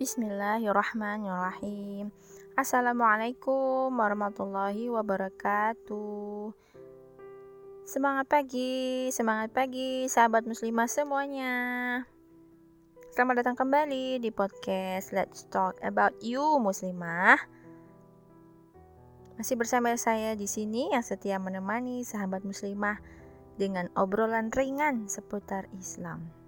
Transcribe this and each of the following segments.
Bismillahirrahmanirrahim. Assalamualaikum warahmatullahi wabarakatuh. Semangat pagi, semangat pagi sahabat muslimah semuanya. Selamat datang kembali di podcast Let's Talk About You Muslimah. Masih bersama saya di sini yang setia menemani sahabat muslimah dengan obrolan ringan seputar Islam.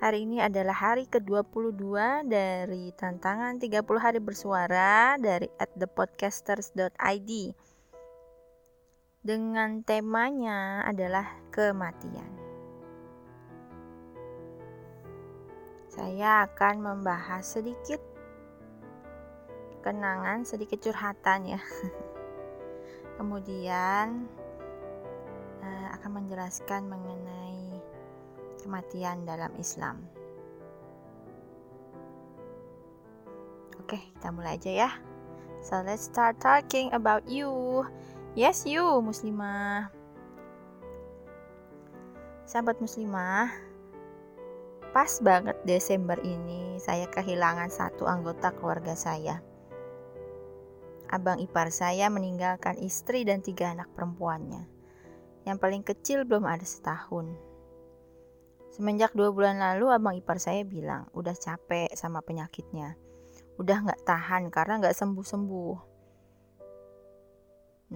Hari ini adalah hari ke-22 dari tantangan 30 hari bersuara dari at thepodcasters.id. Dengan temanya adalah kematian. Saya akan membahas sedikit kenangan, sedikit curhatan ya. Kemudian eh, akan menjelaskan mengenai kematian dalam Islam. Oke, kita mulai aja ya. So let's start talking about you. Yes, you muslimah. Sahabat muslimah, pas banget Desember ini saya kehilangan satu anggota keluarga saya. Abang ipar saya meninggalkan istri dan tiga anak perempuannya. Yang paling kecil belum ada setahun. Semenjak dua bulan lalu abang ipar saya bilang udah capek sama penyakitnya. Udah nggak tahan karena nggak sembuh-sembuh.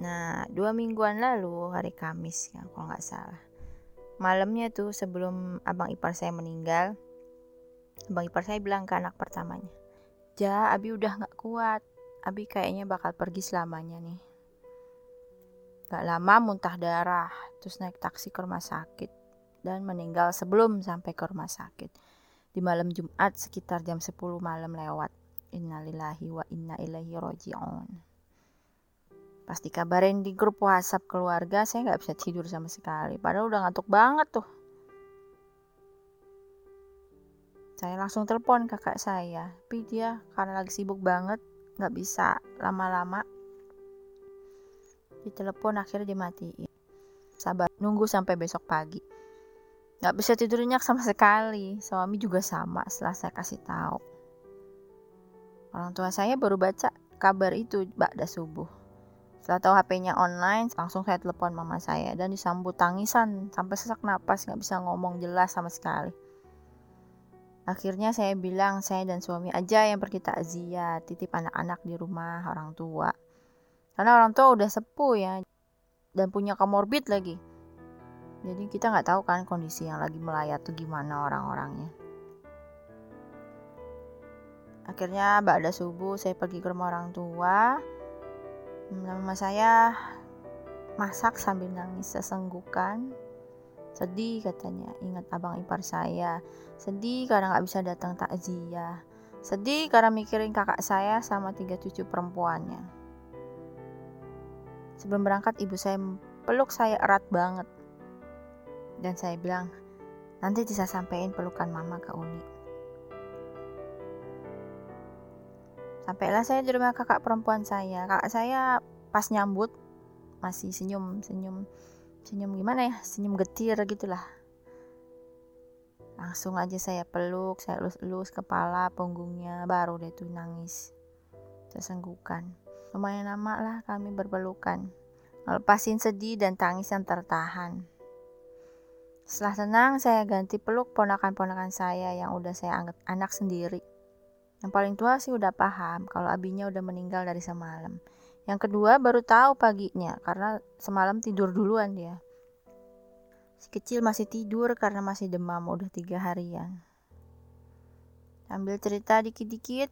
Nah, dua mingguan lalu hari Kamis ya kalau nggak salah. Malamnya tuh sebelum abang ipar saya meninggal, abang ipar saya bilang ke anak pertamanya, Ja, Abi udah nggak kuat. Abi kayaknya bakal pergi selamanya nih. Gak lama muntah darah, terus naik taksi ke rumah sakit dan meninggal sebelum sampai ke rumah sakit di malam Jumat sekitar jam 10 malam lewat. Innalillahi wa inna ilaihi roji'un. Pas dikabarin di grup WhatsApp keluarga, saya nggak bisa tidur sama sekali. Padahal udah ngantuk banget tuh. Saya langsung telepon kakak saya, tapi dia karena lagi sibuk banget, nggak bisa lama-lama. Di telepon akhirnya dimatiin. Sabar, nunggu sampai besok pagi. Gak bisa tidur nyenyak sama sekali. Suami juga sama setelah saya kasih tahu. Orang tua saya baru baca kabar itu Ba'da subuh. Setelah tahu HP-nya online, langsung saya telepon mama saya dan disambut tangisan sampai sesak napas nggak bisa ngomong jelas sama sekali. Akhirnya saya bilang saya dan suami aja yang pergi takziah, titip anak-anak di rumah orang tua. Karena orang tua udah sepuh ya dan punya komorbid lagi jadi kita nggak tahu kan kondisi yang lagi melayat tuh gimana orang-orangnya. Akhirnya ada subuh saya pergi ke rumah orang tua. Mama saya masak sambil nangis sesenggukan. Sedih katanya ingat abang ipar saya. Sedih karena nggak bisa datang takziah. Sedih karena mikirin kakak saya sama tiga cucu perempuannya. Sebelum berangkat ibu saya peluk saya erat banget dan saya bilang, nanti bisa sampein pelukan mama ke Uni. Sampailah saya di rumah kakak perempuan saya. Kakak saya pas nyambut masih senyum, senyum, senyum gimana ya? Senyum getir gitulah. Langsung aja saya peluk, saya elus-elus kepala, punggungnya, baru deh tuh nangis. Sesenggukan. Lumayan lama lah kami berpelukan. Lepasin sedih dan tangis yang tertahan. Setelah tenang, saya ganti peluk ponakan-ponakan saya yang udah saya anggap anak sendiri. Yang paling tua sih udah paham kalau abinya udah meninggal dari semalam. Yang kedua baru tahu paginya karena semalam tidur duluan dia. Si kecil masih tidur karena masih demam udah tiga harian. Sambil cerita dikit-dikit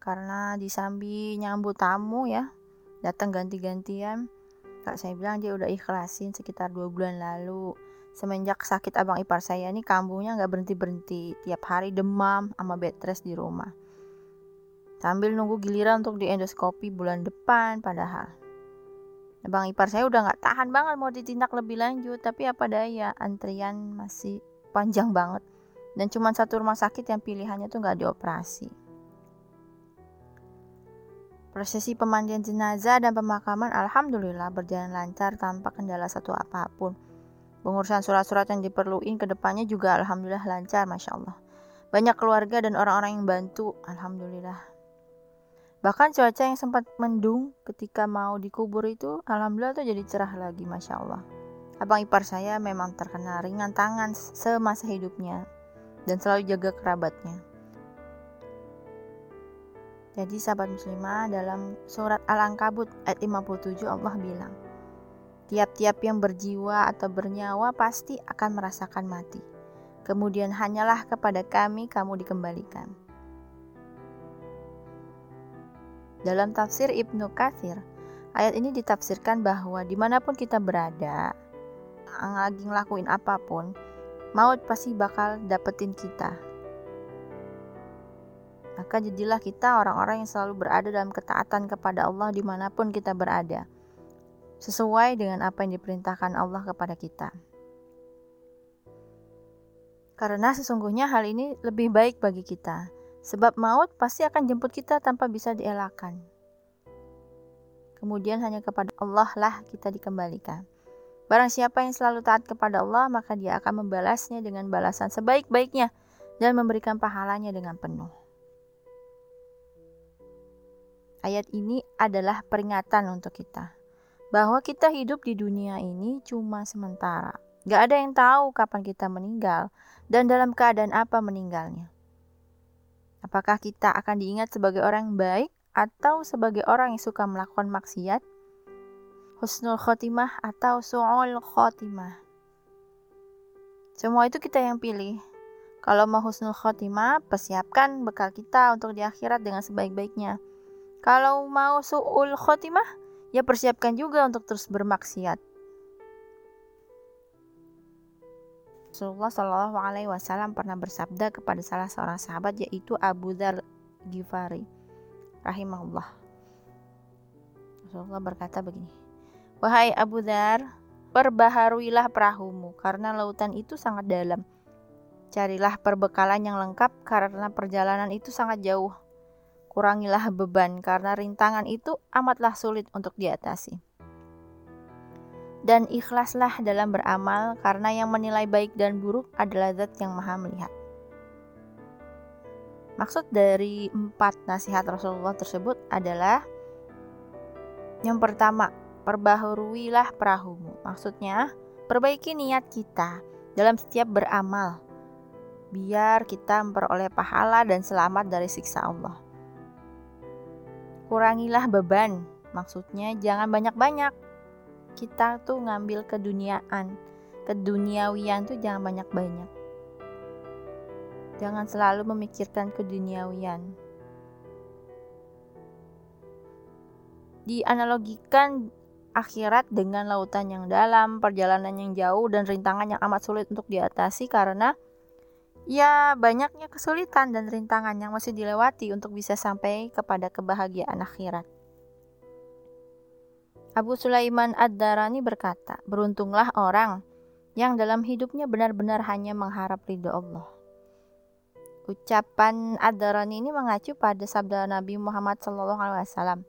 karena disambi nyambut tamu ya datang ganti-gantian kak saya bilang dia udah ikhlasin sekitar dua bulan lalu semenjak sakit abang ipar saya ini kambuhnya nggak berhenti berhenti tiap hari demam sama bed rest di rumah. Sambil nunggu giliran untuk di endoskopi bulan depan padahal. Abang ipar saya udah nggak tahan banget mau ditindak lebih lanjut tapi apa daya antrian masih panjang banget. Dan cuma satu rumah sakit yang pilihannya tuh nggak dioperasi. Prosesi pemandian jenazah dan pemakaman alhamdulillah berjalan lancar tanpa kendala satu apa pun Pengurusan surat-surat yang diperluin ke depannya juga alhamdulillah lancar, Masya Allah. Banyak keluarga dan orang-orang yang bantu, alhamdulillah. Bahkan cuaca yang sempat mendung ketika mau dikubur itu, alhamdulillah tuh jadi cerah lagi, masya Allah. Abang ipar saya memang terkena ringan tangan semasa hidupnya dan selalu jaga kerabatnya. Jadi sahabat muslimah dalam surat Al-Ankabut ayat 57 Allah bilang, Tiap-tiap yang berjiwa atau bernyawa pasti akan merasakan mati. Kemudian hanyalah kepada kami kamu dikembalikan. Dalam tafsir Ibnu Kathir, ayat ini ditafsirkan bahwa di mana pun kita berada, lagi ngelakuin apa pun, maut pasti bakal dapetin kita maka jadilah kita orang-orang yang selalu berada dalam ketaatan kepada Allah di mana pun kita berada, sesuai dengan apa yang diperintahkan Allah kepada kita. Karena sesungguhnya hal ini lebih baik bagi kita, sebab maut pasti akan jemput kita tanpa bisa dielakkan. Kemudian hanya kepada Allah lah kita dikembalikan. Barang siapa yang selalu taat kepada Allah, maka dia akan membalasnya dengan balasan sebaik-baiknya dan memberikan pahalanya dengan penuh. Ayat ini adalah peringatan untuk kita bahwa kita hidup di dunia ini cuma sementara. Gak ada yang tahu kapan kita meninggal dan dalam keadaan apa meninggalnya. Apakah kita akan diingat sebagai orang yang baik atau sebagai orang yang suka melakukan maksiat? Husnul khotimah atau su'ul khotimah? Semua itu kita yang pilih. Kalau mau husnul khotimah, persiapkan bekal kita untuk di akhirat dengan sebaik-baiknya. Kalau mau su'ul khotimah, ya persiapkan juga untuk terus bermaksiat. Rasulullah Shallallahu Alaihi Wasallam pernah bersabda kepada salah seorang sahabat yaitu Abu Dhar Ghifari rahimahullah. Rasulullah berkata begini, Wahai Abu Dhar, perbaharuilah perahumu karena lautan itu sangat dalam. Carilah perbekalan yang lengkap karena perjalanan itu sangat jauh kurangilah beban karena rintangan itu amatlah sulit untuk diatasi. Dan ikhlaslah dalam beramal karena yang menilai baik dan buruk adalah zat yang maha melihat. Maksud dari empat nasihat Rasulullah tersebut adalah yang pertama, perbaharuilah perahumu. Maksudnya, perbaiki niat kita dalam setiap beramal biar kita memperoleh pahala dan selamat dari siksa Allah. Kurangilah beban, maksudnya jangan banyak-banyak. Kita tuh ngambil keduniaan, keduniawian tuh jangan banyak-banyak. Jangan selalu memikirkan keduniawian. Dianalogikan akhirat dengan lautan yang dalam, perjalanan yang jauh, dan rintangan yang amat sulit untuk diatasi karena ya banyaknya kesulitan dan rintangan yang masih dilewati untuk bisa sampai kepada kebahagiaan akhirat. Abu Sulaiman Ad-Darani berkata, beruntunglah orang yang dalam hidupnya benar-benar hanya mengharap ridho Allah. Ucapan Ad-Darani ini mengacu pada sabda Nabi Muhammad SAW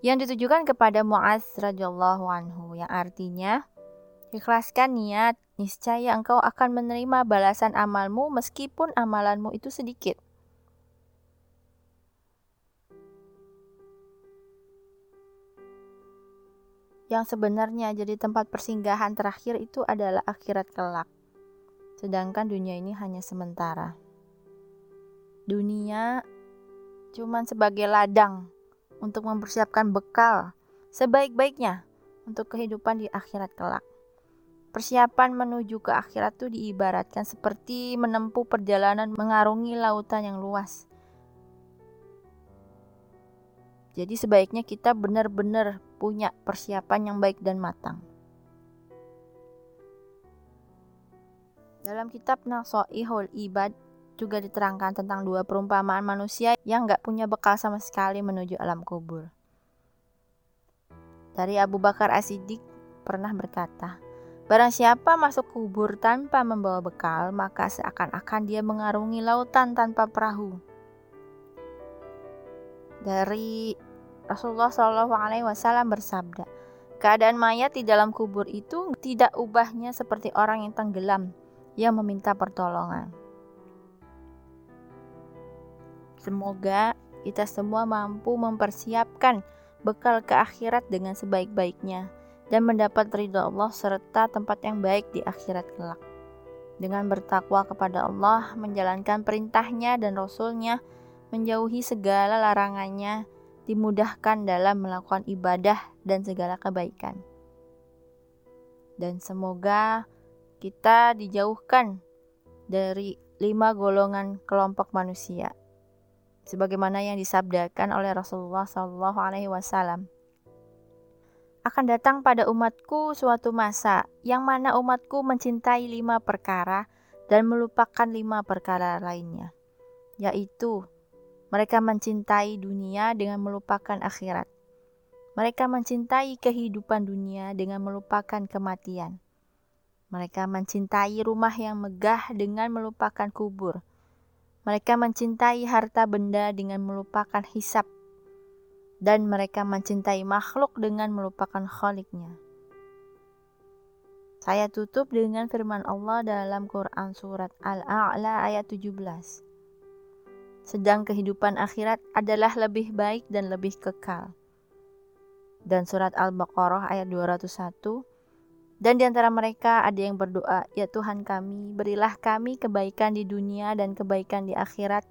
yang ditujukan kepada Muaz radhiyallahu anhu yang artinya ikhlaskan niat niscaya engkau akan menerima balasan amalmu meskipun amalanmu itu sedikit. Yang sebenarnya jadi tempat persinggahan terakhir itu adalah akhirat kelak. Sedangkan dunia ini hanya sementara. Dunia cuman sebagai ladang untuk mempersiapkan bekal sebaik-baiknya untuk kehidupan di akhirat kelak. Persiapan menuju ke akhirat itu diibaratkan seperti menempuh perjalanan mengarungi lautan yang luas. Jadi sebaiknya kita benar-benar punya persiapan yang baik dan matang. Dalam kitab Nasoihul Ibad juga diterangkan tentang dua perumpamaan manusia yang nggak punya bekal sama sekali menuju alam kubur. Dari Abu Bakar As-Siddiq pernah berkata, Barang siapa masuk kubur tanpa membawa bekal, maka seakan-akan dia mengarungi lautan tanpa perahu. Dari Rasulullah Shallallahu Alaihi Wasallam bersabda, keadaan mayat di dalam kubur itu tidak ubahnya seperti orang yang tenggelam yang meminta pertolongan. Semoga kita semua mampu mempersiapkan bekal ke akhirat dengan sebaik-baiknya dan mendapat ridha Allah serta tempat yang baik di akhirat kelak. Dengan bertakwa kepada Allah, menjalankan perintahnya dan Rasulnya, menjauhi segala larangannya, dimudahkan dalam melakukan ibadah dan segala kebaikan. Dan semoga kita dijauhkan dari lima golongan kelompok manusia sebagaimana yang disabdakan oleh Rasulullah wasallam akan datang pada umatku suatu masa yang mana umatku mencintai lima perkara dan melupakan lima perkara lainnya, yaitu mereka mencintai dunia dengan melupakan akhirat. Mereka mencintai kehidupan dunia dengan melupakan kematian. Mereka mencintai rumah yang megah dengan melupakan kubur. Mereka mencintai harta benda dengan melupakan hisap dan mereka mencintai makhluk dengan melupakan khaliknya. Saya tutup dengan firman Allah dalam Quran surat Al-A'la ayat 17. Sedang kehidupan akhirat adalah lebih baik dan lebih kekal. Dan surat Al-Baqarah ayat 201. Dan di antara mereka ada yang berdoa, Ya Tuhan kami, berilah kami kebaikan di dunia dan kebaikan di akhirat,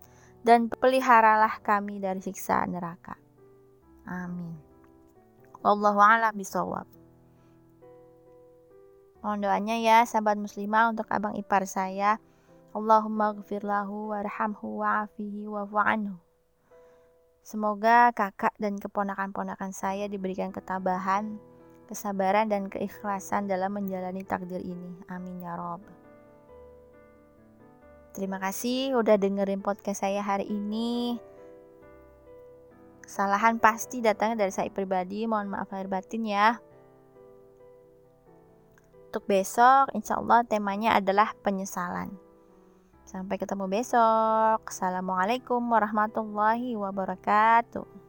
dan peliharalah kami dari siksa neraka. Amin. Wallahu a'lam bisawab. Mohon doanya ya sahabat muslimah untuk abang ipar saya. Allahumma gfir lahu warhamhu wa'afihi wa'fu anhu. Semoga kakak dan keponakan-ponakan saya diberikan ketabahan, kesabaran dan keikhlasan dalam menjalani takdir ini. Amin ya rob. Terima kasih udah dengerin podcast saya hari ini. Kesalahan pasti datangnya dari saya pribadi, mohon maaf lahir batin ya. Untuk besok, insya Allah temanya adalah penyesalan. Sampai ketemu besok. Assalamualaikum warahmatullahi wabarakatuh.